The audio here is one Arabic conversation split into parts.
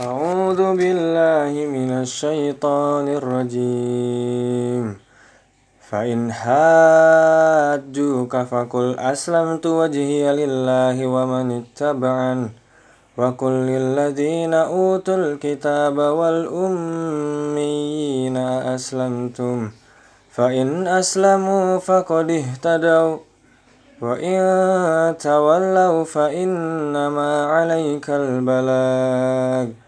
أعوذ بالله من الشيطان الرجيم. فإن حاجوك فقل أسلمت وجهي لله ومن اتبعن. وقل للذين أوتوا الكتاب والأميين أسلمتم. فإن أسلموا فقد اهتدوا. وإن تولوا فإنما عليك البلاغ.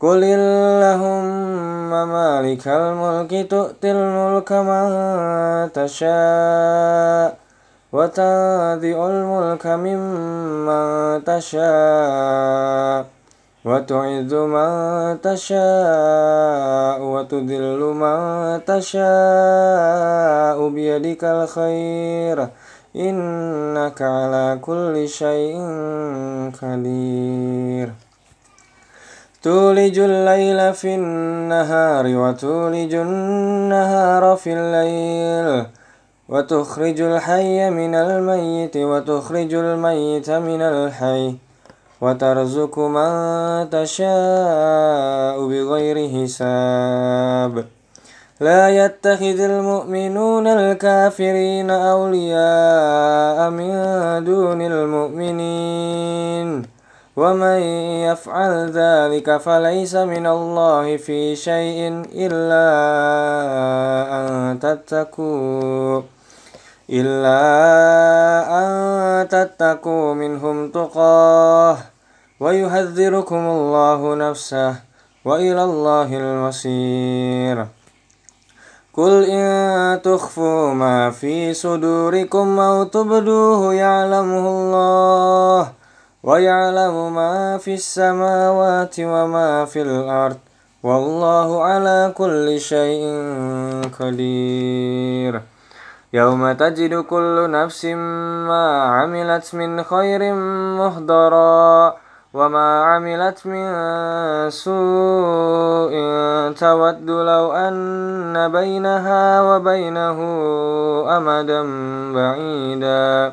قل اللهم مالك الملك تؤتي الملك من تشاء وتنزع الملك ممن تشاء وتعز من تشاء وتذل من تشاء بيدك الخير إنك على كل شيء قدير تولج الليل في النهار وتولج النهار في الليل وتخرج الحي من الميت وتخرج الميت من الحي وترزق من تشاء بغير حساب. لا يتخذ المؤمنون الكافرين أولياء من دون المؤمنين. ومن يفعل ذلك فليس من الله في شيء إلا أن تتقوا إلا أن تتقوا منهم تقاه ويهذركم الله نفسه وإلى الله المصير. قل إن تخفوا ما في صدوركم أو تبدوه يعلمه الله ويعلم ما في السماوات وما في الأرض والله على كل شيء قدير. يوم تجد كل نفس ما عملت من خير مهدرا وما عملت من سوء تود لو أن بينها وبينه أمدا بعيدا.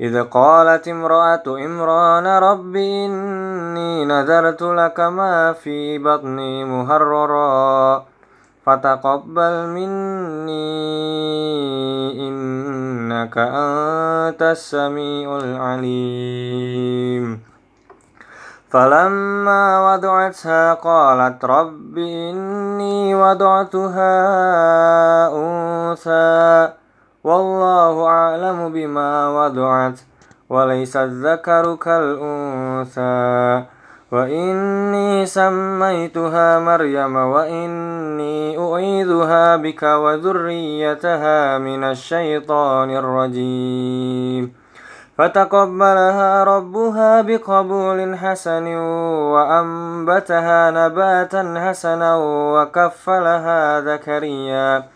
إذ قالت امرأة إمران رب إني نذرت لك ما في بطني مهررا فتقبل مني إنك أنت السميع العليم. فلما وضعتها قالت رب إني وضعتها أنثى. والله أعلم بما وضعت وليس الذكر كالأنثى. وإني سميتها مريم وإني أعيذها بك وذريتها من الشيطان الرجيم. فتقبلها ربها بقبول حسن وأنبتها نباتا حسنا وكفلها زكريا.